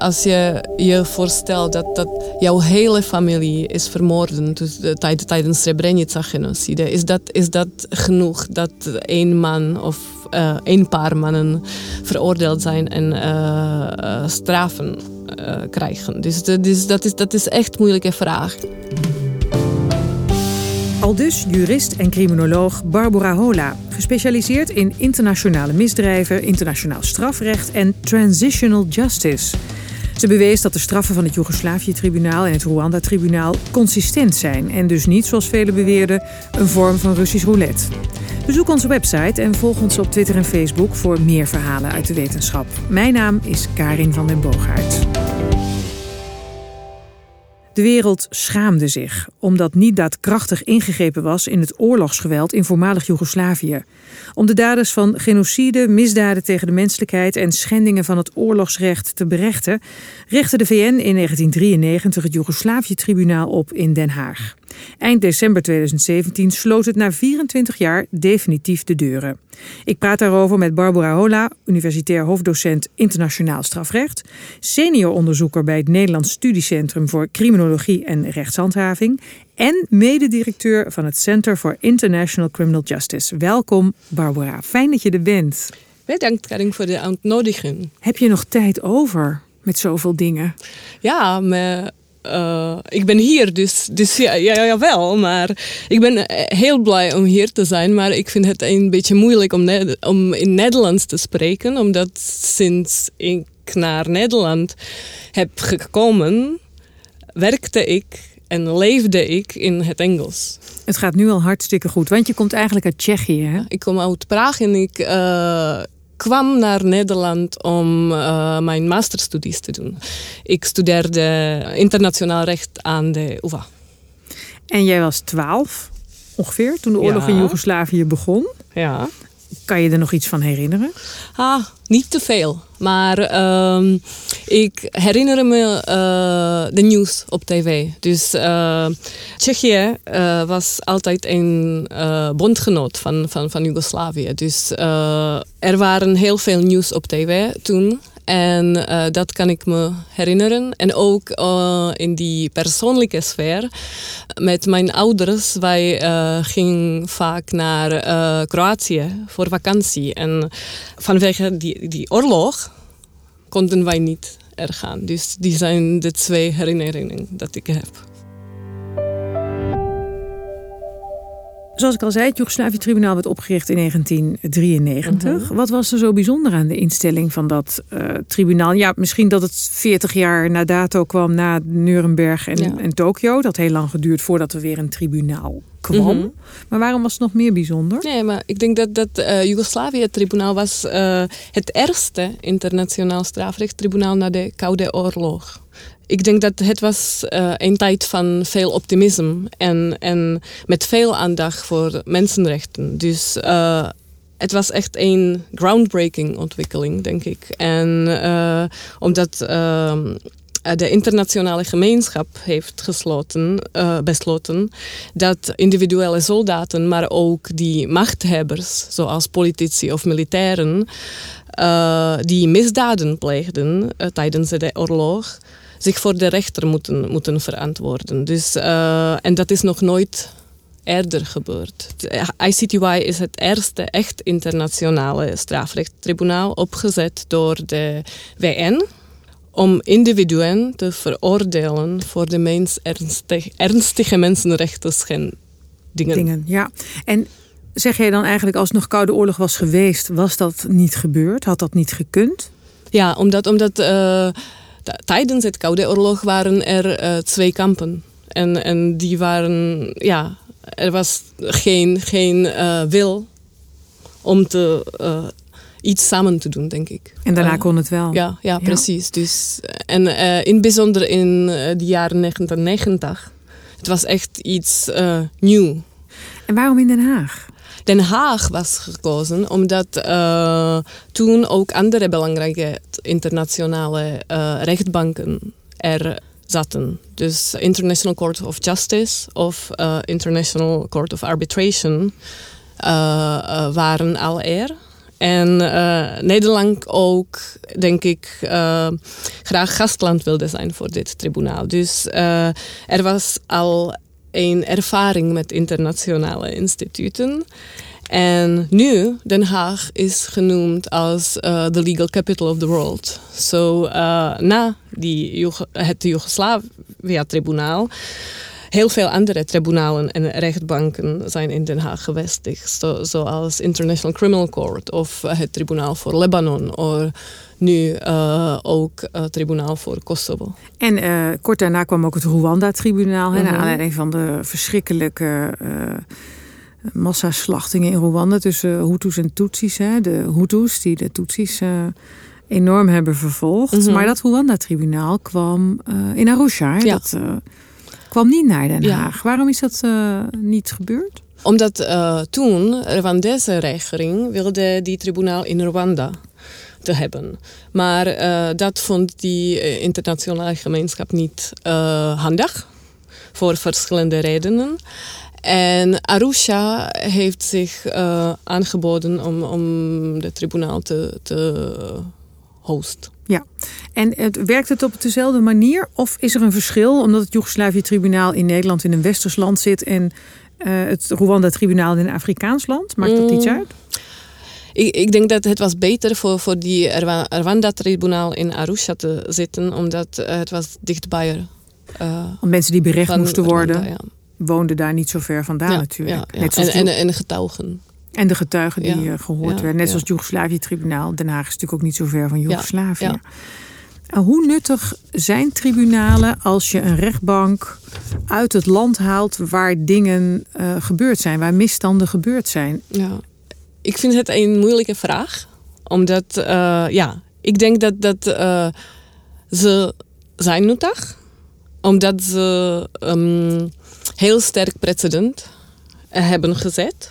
als je je voorstelt dat, dat jouw hele familie is vermoord dus, tijdens Srebrenica-genocide, is dat, is dat genoeg dat één man of uh, een paar mannen veroordeeld zijn en uh, straffen krijgen? Dus, dus dat, is, dat is echt een moeilijke vraag. Al dus jurist en criminoloog Barbara Hola, gespecialiseerd in internationale misdrijven, internationaal strafrecht en transitional justice. Ze bewees dat de straffen van het Joegoslavië-tribunaal en het Rwanda-tribunaal consistent zijn en dus niet, zoals velen beweerden, een vorm van Russisch roulette. Bezoek onze website en volg ons op Twitter en Facebook voor meer verhalen uit de wetenschap. Mijn naam is Karin van den Boogaard. De wereld schaamde zich omdat niet daadkrachtig ingegrepen was in het oorlogsgeweld in voormalig Joegoslavië. Om de daders van genocide, misdaden tegen de menselijkheid en schendingen van het oorlogsrecht te berechten, richtte de VN in 1993 het Joegoslavië-tribunaal op in Den Haag. Eind december 2017 sloot het na 24 jaar definitief de deuren. Ik praat daarover met Barbara Hola, universitair hoofddocent internationaal strafrecht, senior onderzoeker bij het Nederlands Studiecentrum voor Criminologie en Rechtshandhaving en mededirecteur van het Center for International Criminal Justice. Welkom Barbara, fijn dat je er bent. Bedankt Karin voor de uitnodiging. Heb je nog tijd over met zoveel dingen? Ja, maar uh, ik ben hier, dus, dus ja, ja, ja, wel. Maar ik ben heel blij om hier te zijn. Maar ik vind het een beetje moeilijk om, om in Nederlands te spreken. Omdat sinds ik naar Nederland heb gekomen, werkte ik en leefde ik in het Engels. Het gaat nu al hartstikke goed, want je komt eigenlijk uit Tsjechië. Hè? Ik kom uit Praag en ik uh, kwam naar Nederland om uh, mijn masterstudies te doen. Ik studeerde internationaal recht aan de UvA. En jij was twaalf ongeveer toen de oorlog in Joegoslavië begon. Ja. Kan je er nog iets van herinneren? Ah, niet te veel. Maar uh, ik herinner me uh, de nieuws op tv. Dus uh, Tsjechië uh, was altijd een bondgenoot van, van, van Joegoslavië. Dus er waren heel veel nieuws op tv toen. En uh, dat kan ik me herinneren. En ook uh, in die persoonlijke sfeer. Met mijn ouders, wij uh, gingen vaak naar Kroatië voor vakantie. En vanwege die, die oorlog konden wij niet er gaan. Dus die zijn de twee herinneringen dat ik heb. Zoals ik al zei, het Joegoslavië-tribunaal werd opgericht in 1993. Mhm. Wat was er zo bijzonder aan de instelling van dat uh, tribunaal? Ja, misschien dat het 40 jaar na dato kwam na Nuremberg en, en Tokio. Dat heel lang geduurd voordat er weer een tribunaal kwam. Mhm. Maar waarom was het nog meer bijzonder? Nee, maar ik denk dat het uh, Joegoslavië-tribunaal was uh, het eerste internationaal strafrechttribunaal na de Koude Oorlog ik denk dat het was uh, een tijd van veel optimisme en, en met veel aandacht voor mensenrechten. Dus uh, het was echt een groundbreaking ontwikkeling, denk ik. En uh, omdat de internationale gemeenschap heeft gesloten, besloten dat individuele soldaten, maar ook die machthebbers, zoals politici of militairen, die misdaden pleegden tijdens de oorlog, zich voor de rechter moeten, moeten verantwoorden. Dus, en dat is nog nooit eerder gebeurd. ICTY is het eerste echt internationale strafrechttribunaal opgezet door de VN om individuen te veroordelen voor de meest ernstig, ernstige mensenrechten schendingen. Dingen, ja. En zeg jij dan eigenlijk als het nog Koude Oorlog was geweest, was dat niet gebeurd? Had dat niet gekund? Ja, omdat, omdat uh, tijdens het Koude Oorlog waren er uh, twee kampen. En, en die waren, ja, er was geen, geen uh, wil om te, iets samen te doen, denk ik. En daarna kon het wel. Ja, ja, precies. Dus, en in het bijzonder in de jaren 1990. Het was echt iets nieuw. En waarom in Den Haag? Den Haag was gekozen omdat uh, toen ook andere belangrijke internationale uh, rechtbanken er zaten. Dus International Court of Justice of uh, International Court of Arbitration waren al er. En Nederland ook, denk ik, graag gastland wilde zijn voor dit tribunaal. Dus er was al een ervaring met internationale instituten. En nu, Den Haag is genoemd als uh, the legal capital of the world. Zo so, uh, na die, het Joegoslavië-tribunaal, heel veel andere tribunalen en rechtbanken zijn in Den Haag gevestigd. Zo, zoals International Criminal Court of het tribunaal voor Libanon. Of nu uh, ook het tribunaal voor Kosovo. En kort daarna kwam ook het Rwanda-tribunaal. Naar aanleiding van de verschrikkelijke massaslachtingen in Rwanda tussen Hutus en Tutsis. Hè. De Hutus die de Tutsis uh, enorm hebben vervolgd. Mm -hmm. Maar dat Rwanda-tribunaal kwam uh, in Arusha. Ja. Dat uh, kwam niet naar Den Haag. Ja. Waarom is dat niet gebeurd? Omdat toen Rwandese regering wilde die tribunaal in Rwanda te hebben. Maar dat vond die internationale gemeenschap niet handig. Voor verschillende redenen. En Arusha heeft zich aangeboden om, om de tribunaal te, te hosten. Ja, en het, werkt het op dezelfde manier? Of is er een verschil omdat het Joegoslavië-tribunaal in Nederland in een westers land zit en uh, het Rwanda-tribunaal in een Afrikaans land? Maakt dat mm. iets uit? Ik, ik, denk dat het was beter voor, voor die Rwanda-tribunaal in Arusha te zitten, omdat het was dichtbij. Uh, Om mensen die berecht moesten worden. Rwanda, ja woonde daar niet zo ver vandaan natuurlijk. Net en, en, en, getuigen. En de getuigen die eh, gehoord werden. Net zoals het Joegoslavië-tribunaal. Den Haag is natuurlijk ook niet zo ver van Joegoslavië. Hoe nuttig zijn tribunalen als je een rechtbank uit het land haalt waar dingen uh, gebeurd zijn, waar misstanden gebeurd zijn? Ja, ik vind het een moeilijke vraag. Omdat, uh, ja, ik denk dat, dat uh, ze zijn nuttig. Omdat ze um, heel sterk precedent eh, hebben gezet.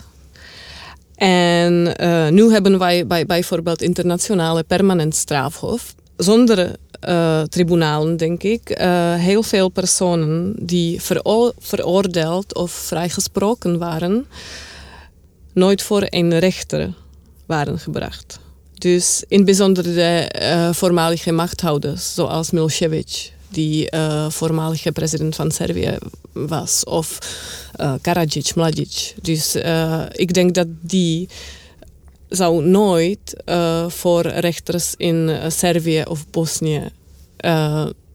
En uh, nu hebben wij bij, bijvoorbeeld internationale permanent strafhof. Zonder uh, tribunalen, denk ik, uh, heel veel personen die vero veroordeeld of vrijgesproken waren, nooit voor een rechter waren gebracht. Dus in bijzonder de voormalige machthouders, zoals Milosevic, die uh, voormalige president van Servië was. Of uh, Karadzic, Mladic. Dus uh, ik denk dat die zou nooit voor rechters in Servië of Bosnië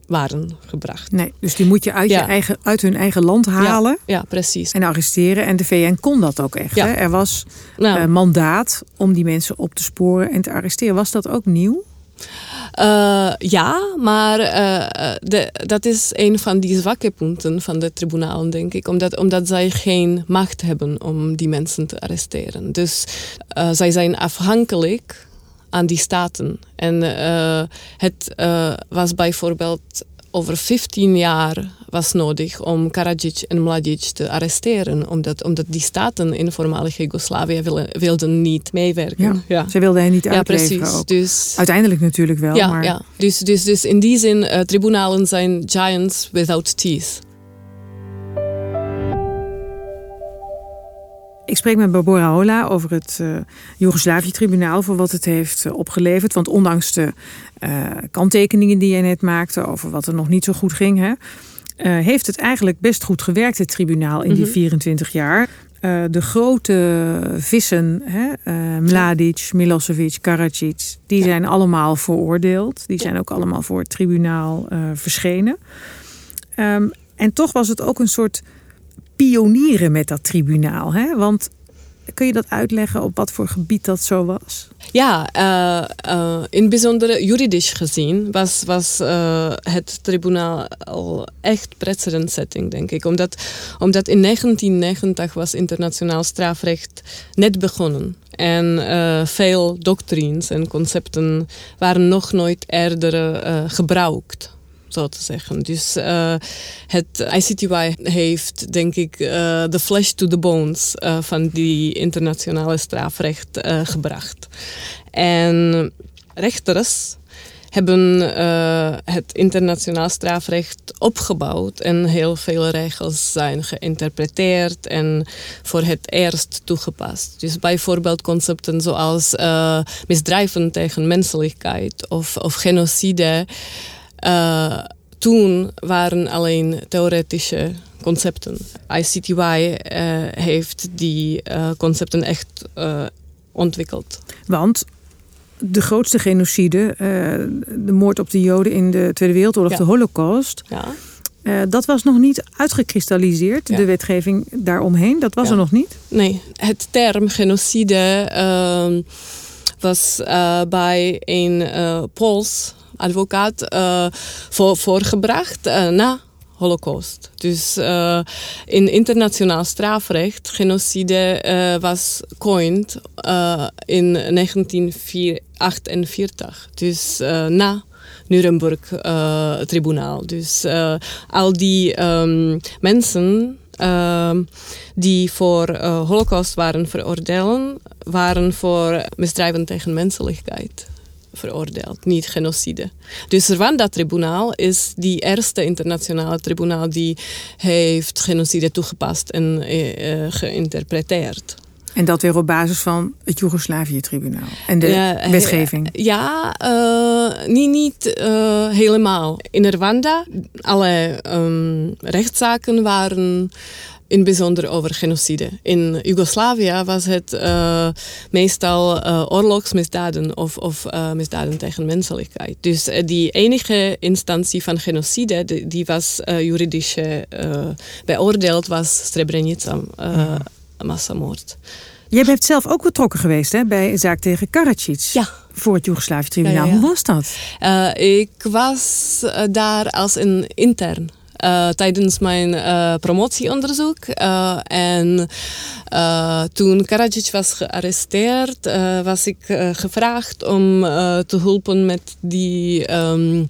waren gebracht. Nee, dus die moet je uit, je eigen, uit hun eigen land halen. Ja, ja, precies. En arresteren. En de VN kon dat ook echt. Hè? Er was nou. mandaat om die mensen op te sporen en te arresteren. Was dat ook nieuw? Uh, ja, maar uh, de, dat is een van die zwakke punten van de tribunalen, denk ik. Omdat, omdat zij geen macht hebben om die mensen te arresteren. Dus zij zijn afhankelijk aan die staten. En het was bijvoorbeeld over 15 jaar was nodig om Karadzic en Mladic te arresteren. Omdat, omdat die staten in voormalig Joegoslavië wilden, niet meewerken. Ja, ja. Ze wilden hen niet uitleveren ja, precies. Dus, Uiteindelijk natuurlijk wel. Ja, maar... ja. Dus, dus, dus in die zin, uh, tribunalen zijn giants without teeth. Ik spreek met Barbara Hola over het uh, Joegoslavië-tribunaal voor wat het heeft uh, opgeleverd. Want ondanks de uh, kanttekeningen die jij net maakte over wat er nog niet zo goed ging, hè, heeft het eigenlijk best goed gewerkt, het tribunaal, in die 24 mhm. jaar. de grote vissen, hè, Mladic, Milosevic, Karadzic, die zijn allemaal veroordeeld. Die zijn ook allemaal voor het tribunaal verschenen. Um, en toch was het ook een soort pionieren met dat tribunaal. Hè? Want kun je dat uitleggen op wat voor gebied dat zo was? Ja, uh, uh, in bijzonder juridisch gezien was, was uh, het tribunaal al echt precedentsetting, denk ik. Omdat, omdat in 1990 was internationaal strafrecht net begonnen. En veel doctrines en concepten waren nog nooit eerder gebruikt zo te zeggen. Dus uh, het ICTY heeft, denk ik, uh, de flesh to the bones uh, van die internationale strafrecht gebracht. En rechters hebben het internationaal strafrecht opgebouwd en heel veel regels zijn geïnterpreteerd en voor het eerst toegepast. Dus bijvoorbeeld concepten zoals misdrijven tegen menselijkheid of, of genocide. Uh, toen waren alleen theoretische concepten. ICTY heeft die concepten echt ontwikkeld. Want de grootste genocide, de moord op de Joden in de Tweede Wereldoorlog, de Holocaust. Ja. Uh, dat was nog niet uitgekristalliseerd, de wetgeving daaromheen. Dat was er nog niet? Nee, het term genocide uh, was uh, bij een Pools advocaat voor, voorgebracht na Holocaust. Dus uh, in internationaal strafrecht, genocide was coined uh, in 1948. Dus na Nuremberg-tribunaal. dus al die um, mensen ehm, die voor Holocaust waren veroordeeld, waren voor misdrijven tegen menselijkheid veroordeeld, niet genocide. Dus Rwanda-tribunaal is die eerste internationale tribunaal die heeft genocide toegepast en uh, geïnterpreteerd. En dat weer op basis van het Joegoslavië-tribunaal en de wetgeving? Ja, uh, niet, niet uh, helemaal. In Rwanda, alle um, rechtszaken waren in bijzonder over genocide. In Joegoslavië was het uh, meestal uh, oorlogsmisdaden of, of uh, misdaden tegen menselijkheid. Dus die enige instantie van genocide die, die was juridisch beoordeeld was Srebrenica, mm. massamoord. Jij bent zelf ook betrokken geweest hè, bij een zaak tegen Karadzic. Ja. Voor het Joegoslavië-tribunaal. Hoe was dat? ik was daar als een intern. Uh, tijdens mijn uh, promotieonderzoek. Uh, en toen Karadzic was gearresteerd, was ik gevraagd om te helpen met die um,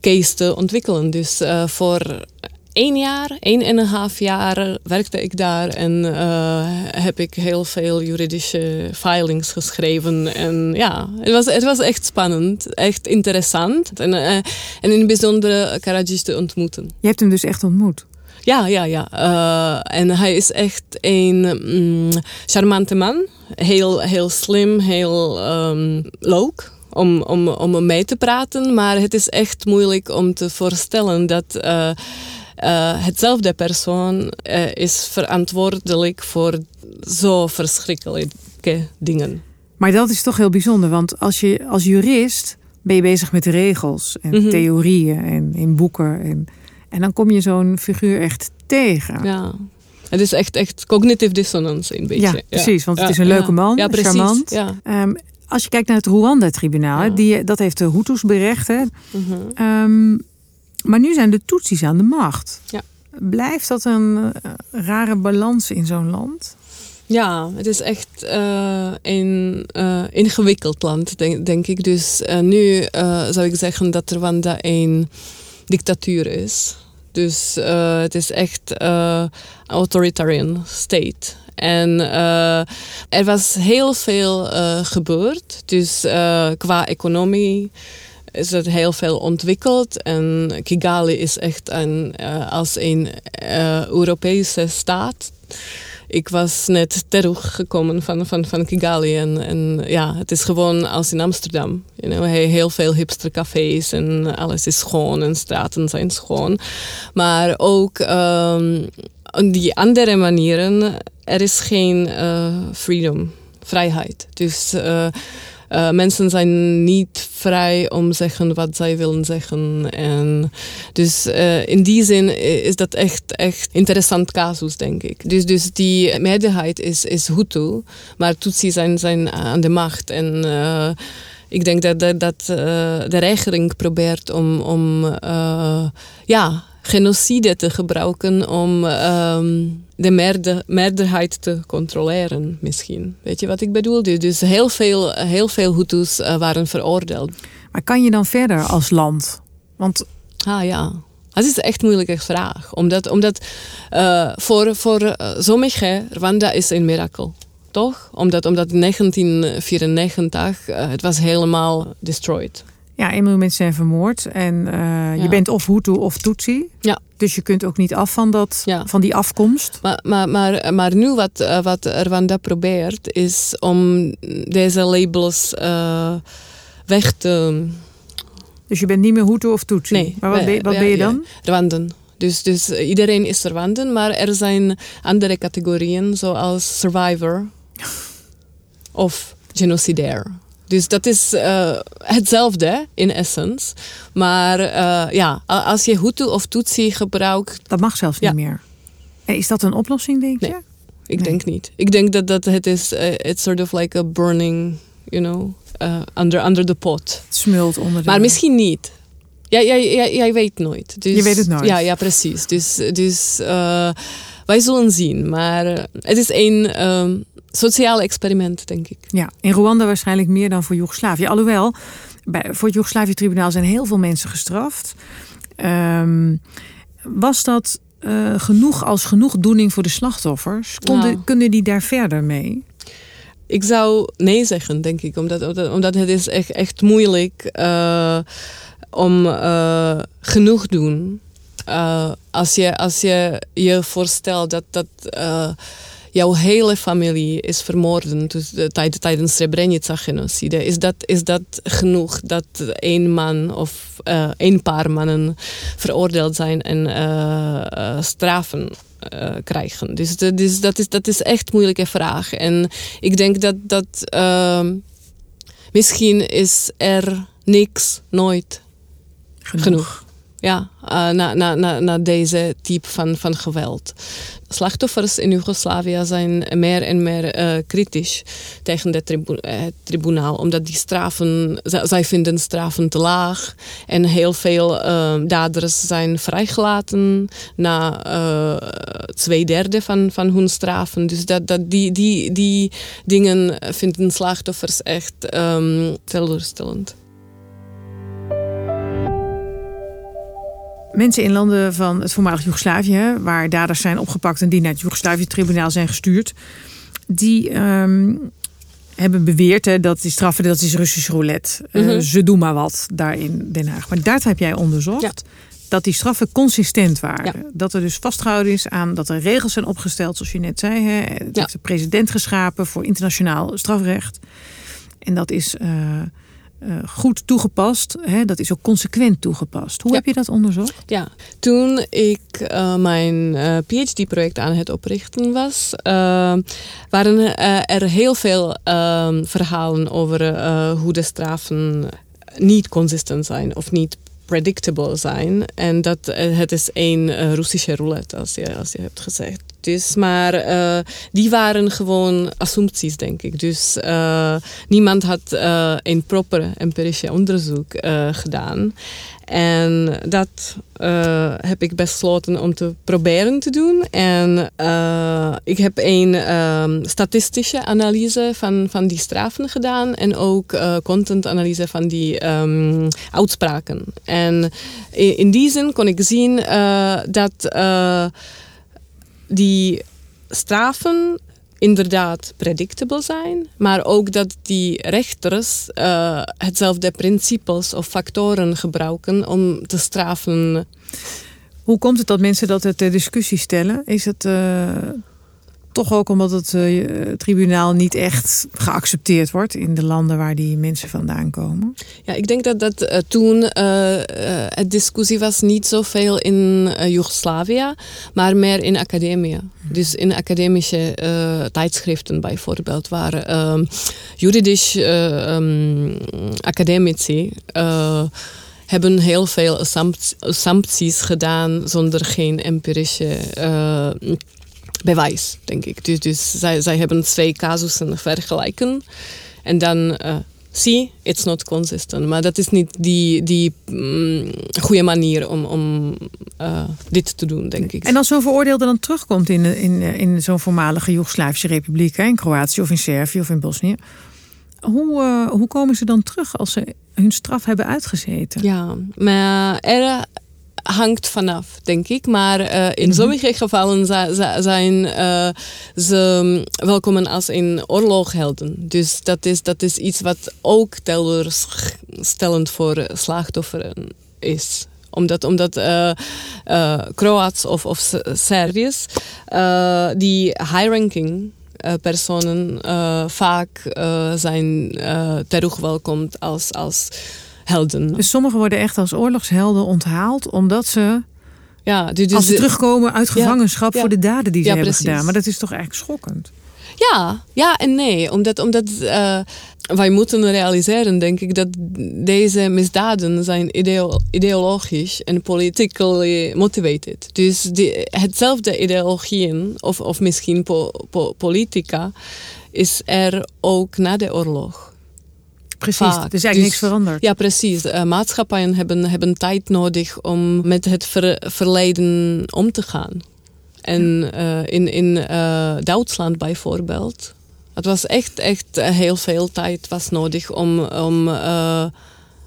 case te ontwikkelen. Dus voor één jaar, één en een half jaar werkte ik daar en uh, heb ik heel veel juridische filings geschreven. En ja, het was, het was echt spannend, echt interessant. En, uh, en in het bijzonder Karadzic te ontmoeten. Je hebt hem dus echt ontmoet? Ja, ja, ja. Uh, en hij is echt een mm, charmante man. Heel, heel slim, heel um, leuk om, om, om mee te praten. Maar het is echt moeilijk om te voorstellen dat uh, uh, hetzelfde persoon uh, is verantwoordelijk voor zo verschrikkelijke dingen. Maar dat is toch heel bijzonder, want als je als jurist ben je bezig met regels en mm -hmm. theorieën en in boeken. En, en dan kom je zo'n figuur echt tegen. Ja. Het is echt, echt cognitive dissonance een beetje. Ja, precies. Want het is een leuke man, ja, precies, charmant. Ja. Um, als je kijkt naar het Rwanda-tribunaal, die dat heeft de Hutus berecht. Hè? Mm -hmm. um, maar nu zijn de Tutsis aan de macht. Ja. Blijft dat een uh, rare balans in zo'n land? Ja, het is echt uh, een uh, ingewikkeld land, denk, denk ik. Dus nu zou ik zeggen dat Rwanda een dictatuur is. Dus het is echt een authoritarian state. En er was heel veel gebeurd. Dus qua economie is het heel veel ontwikkeld. En Kigali is echt een, uh, als een uh, Europese staat. Ik was net teruggekomen van, van, van Kigali en, en ja, het is gewoon als in Amsterdam. You know, heel veel hipstercafés en alles is schoon en straten zijn schoon. Maar ook um, die andere manieren, er is geen uh, freedom, vrijheid. Dus uh, mensen zijn niet vrij om te zeggen wat zij willen zeggen. En dus uh, in die zin is dat echt, echt interessant casus, denk ik. Dus, dus die meerderheid is, is Hutu, maar Tutsi zijn, zijn aan de macht. En uh, ik denk dat, dat, dat de regering probeert om, om ja, genocide te gebruiken om um, de meerder, meerderheid te controleren, misschien. Weet je wat ik bedoel? Dus, dus heel veel, heel veel Hutus uh, waren veroordeeld. Maar kan je dan verder als land? Want... Ah ja, dat is echt een moeilijke vraag. Omdat, omdat uh, voor, voor uh, sommigen, Rwanda is een mirakel. Toch? Omdat, omdat in 1994 het was helemaal destroyed Ja, 1 miljoen mensen zijn vermoord. En uh, je bent of Hutu of Tutsi. Ja. Dus je kunt ook niet af van, dat, Ja. van die afkomst. Maar, maar, maar, maar nu wat, eh, wat Rwanda probeert, is om deze labels eh, weg te... Dus je bent niet meer Hutu of Tutsi. Nee. Maar wat, ben, je- wat ben je dan? Rwandan. Dus, dus iedereen is Rwandan, maar er zijn andere categorieën zoals survivor of genocidair. Dus dat is eh, hetzelfde in essence. Maar eh, ja, als je Hutu of Tutsi gebruikt, Dat mag zelfs Ja. niet meer. En is dat een oplossing, denk je? Nee. ik Nee. denk niet. Ik denk dat, dat het is, eh, it's sort of like a burning, you know, under, under the pot. Het smult onder de... Maar misschien niet. Ja, jij, weet nooit. Dus, Je weet het nooit. Ja, ja precies. Dus, dus eh, wij zullen zien. Maar eh, het is een ehm sociaal experiment, denk ik. Ja, in Rwanda waarschijnlijk meer dan voor Joegoslavië. Alhoewel, bij, voor het Joegoslavië-tribunaal zijn heel veel mensen gestraft. Ehm, was dat eh, genoeg als genoegdoening voor de slachtoffers? Konden, Nou. Kunnen die daar verder mee? Ik zou nee zeggen, denk ik. Omdat, omdat, het is echt, echt moeilijk eh, om eh, genoeg doen. Als, je, als je je voorstelt dat, dat jouw hele familie is vermoord dus, eh, tijd- tijdens Srebrenica-genocide, is dat, is dat genoeg dat één man of eh één paar mannen veroordeeld zijn en eh, eh, straffen krijgen? Dus, de- dus dat, is, dat is echt een moeilijke vraag. En ik denk dat, dat ehm, misschien is er niks nooit genoeg. Ja, eh, na, na, na, deze type van, van geweld. Slachtoffers in Joegoslavië zijn meer en meer eh, kritisch tegen het eh, tribunaal, omdat die straffen, zij vinden straffen te laag en heel veel daders zijn vrijgelaten na twee derde van, van hun straffen. Dus dat, dat die, die, die dingen vinden slachtoffers echt ehm, teleurstellend. Mensen in landen van het voormalig Joegoslavië, waar daders zijn opgepakt en die naar het Joegoslavië-tribunaal zijn gestuurd, die ehm, hebben beweerd hè, dat die straffen, dat is Russisch roulette. Eh, Mhm. ze doen maar wat daar in Den Haag. Maar daar heb jij onderzocht. Ja. Dat die straffen consistent waren. Ja. Dat er dus vastgehouden is aan dat er regels zijn opgesteld, zoals je net zei. Hè. Het Ja. heeft de president geschapen voor internationaal strafrecht. En dat is eh, eh, goed toegepast. Hè. Dat is ook consequent toegepast. Hoe Ja. heb je dat onderzocht? Ja, toen ik eh, mijn eh, PhD-project aan het oprichten was, waren er heel veel verhalen over hoe de straffen niet consistent zijn of niet predictable zijn. En dat eh, het is één eh, Russische roulette, als je, als je hebt gezegd. Dus, maar eh, die waren gewoon assumpties, denk ik. Dus niemand had een proper empirische onderzoek gedaan. En dat eh, heb ik besloten om te proberen te doen. En eh, ik heb een ehm, statistische analyse van, van die straffen gedaan. En ook eh contentanalyse van die ehm, uitspraken. En in, in die zin kon ik zien dat die straffen inderdaad predictable zijn, maar ook dat die rechters eh, hetzelfde principes of factoren gebruiken om te straffen. Hoe komt het dat mensen dat ter discussie stellen? Is het eh, toch ook omdat het eh, tribunaal niet echt geaccepteerd wordt in de landen waar die mensen vandaan komen? Ja, ik denk dat dat eh, toen het discussie was niet zoveel in Joegoslavië, maar meer in academie. Dus in academische tijdschriften bijvoorbeeld, waar ehm juridisch eh, ehm, academici hebben heel veel assumpt- assumpties gedaan zonder geen empirische bewijs, denk ik. Dus, dus zij, zij hebben twee casussen vergelijken en dan eh zie, it's not consistent. Maar dat is niet die, die mm, goede manier om, om eh, dit te doen, denk ik. En als zo'n veroordeelde dan terugkomt in, in, in zo'n voormalige Joegoslavische republiek, hè, in Kroatië of in Servië of in Bosnië, hoe, eh, hoe komen ze dan terug als ze hun straf hebben uitgezeten? Ja, maar er, hangt vanaf, denk ik. Maar uh, in mm sommige gevallen zijn uh, ze welkom als in oorloghelden. Dus dat is, dat is iets wat ook teleurstellend voor slachtofferen is omdat, omdat uh, uh, Kroats of, of Serviërs uh, die high-ranking personen vaak zijn terugwelkomd als, als helden. Dus sommigen worden echt als oorlogshelden onthaald omdat ze ja, dus, als ze terugkomen uit gevangenschap voor de daden die ze hebben gedaan. Maar dat is toch eigenlijk schokkend? Ja, ja en nee. Omdat, omdat uh, wij moeten realiseren, denk ik, dat deze misdaden zijn ideo ideologisch en politically motivated. Dus die, hetzelfde ideologieën, of, of misschien po, po, politica, is er ook na de oorlog. Precies, er is eigenlijk niks veranderd. Ja, precies. Uh, maatschappijen hebben, hebben tijd nodig om met het ver, verleden om te gaan. En uh, in, in uh, Duitsland bijvoorbeeld, het was echt, echt heel veel tijd was nodig om, om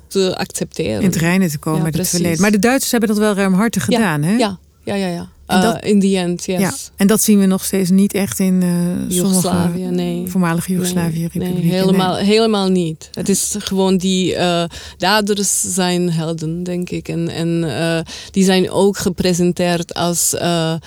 te accepteren. In het reinen te komen met het verleden. Maar de Duitsers hebben dat wel ruimhartig gedaan, hè? Ja, ja, ja. ja. Uh, in the end, yes. Ja. En dat zien we nog steeds niet echt in uh, Joegoslavië, nee. voormalige Joegoslavië nee, nee, helemaal, helemaal niet. Het is gewoon die uh, daders zijn helden, denk ik. En, en die zijn ook gepresenteerd als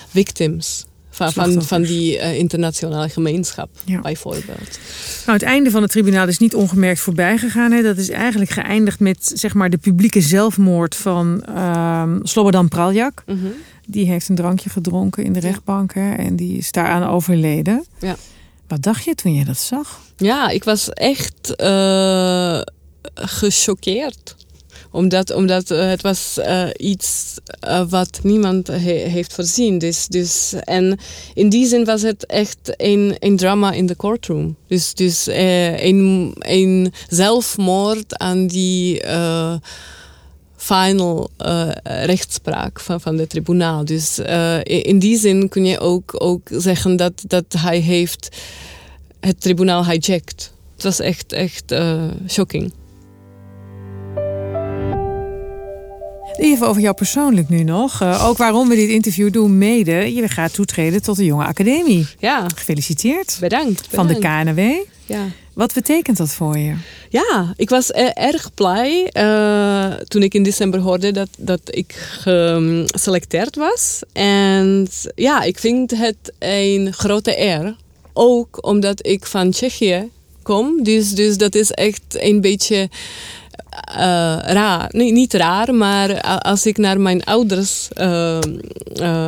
victims. Van, van, van, die internationale gemeenschap, ja. bijvoorbeeld. Nou, het einde van het tribunaal is niet ongemerkt voorbij gegaan. Hè. Dat is eigenlijk geëindigd met zeg maar, de publieke zelfmoord van uh, Slobodan Praljak. Mm die heeft een drankje gedronken in de rechtbank hè, en die is daaraan overleden. Ja. Wat dacht je toen je dat zag? Ja, ik was echt uh, gechoqueerd. Omdat, omdat uh, het was uh, iets wat niemand he heeft voorzien. Dus, dus, en in die zin was het echt een, een drama in de courtroom. Dus, dus een, een zelfmoord aan die final uh, rechtspraak van, van het tribunaal. Dus uh, in die zin kun je ook, ook zeggen dat, dat hij heeft het tribunaal hijacked. Het was echt, echt uh, shocking. Even over jou persoonlijk nu nog. Uh, ook waarom we dit interview doen, mede. Je gaat toetreden tot de Jonge Academie. Ja. Gefeliciteerd. Bedankt. Van de KNW. Ja. Wat betekent dat voor je? Ja, ik was erg blij uh, toen ik in december hoorde dat, dat ik geselecteerd was. En ja, ik vind het een grote eer. Ook omdat ik van Tsjechië kom. Dus, dus dat is echt een beetje uh, raar. Nee, niet raar, maar als ik naar mijn ouders uh, uh,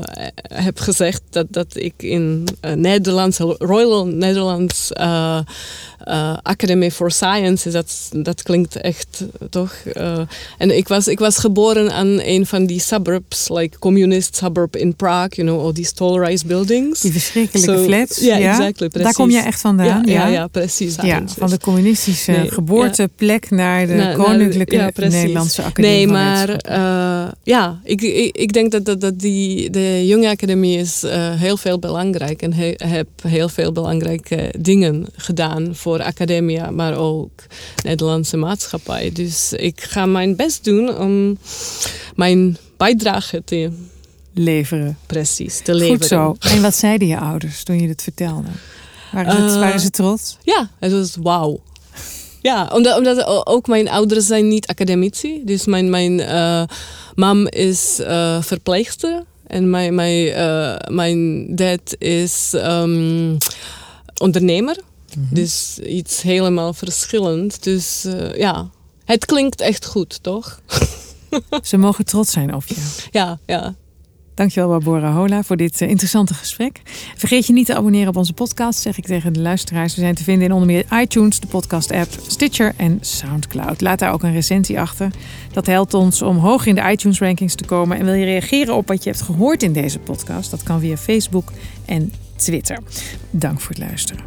heb gezegd dat, dat ik in Nederlands, Royal Netherlands uh, Academy for Science. Dat, dat klinkt echt toch. En ik was, ik was geboren aan een van die suburbs, like communist suburb in Prague, you know, all these tall rise buildings. Die verschrikkelijke so, flats. Ja, exactly. Precies. Daar kom je echt vandaan. Ja, ja, ja, precies. Ja, van de communistische nee, geboorteplek naar de na, ja, Nederlandse Academie. Nee, maar ja, ik, ik, ik, denk dat, dat, dat die, de Jonge Academie is heel veel belangrijk en he, heb heel veel belangrijke dingen gedaan voor academia, maar ook Nederlandse maatschappij. Dus ik ga mijn best doen om mijn bijdrage te leveren. Precies, te leveren. Goed zo. En wat zeiden je ouders toen je het vertelde? Waren, het, waren ze trots? Ja, het was wauw. Ja, omdat, omdat ook mijn ouders zijn niet academici. Dus mijn, mijn uh, mam is uh, verpleegster. En mijn, mijn, uh, mijn dad is um, ondernemer. Mhm. Dus iets helemaal verschillend. Dus ja, het klinkt echt goed, toch? Ze mogen trots zijn op je. Ja, ja. Dankjewel Barbara Hola voor dit uh, interessante gesprek. Vergeet je niet te abonneren op onze podcast, zeg ik tegen de luisteraars. We zijn te vinden in onder meer iTunes, de podcast-app, Stitcher en Soundcloud. Laat daar ook een recensie achter. Dat helpt ons om hoog in de iTunes-rankings te komen. En wil je reageren op wat je hebt gehoord in deze podcast? Dat kan via Facebook en Twitter. Dank voor het luisteren.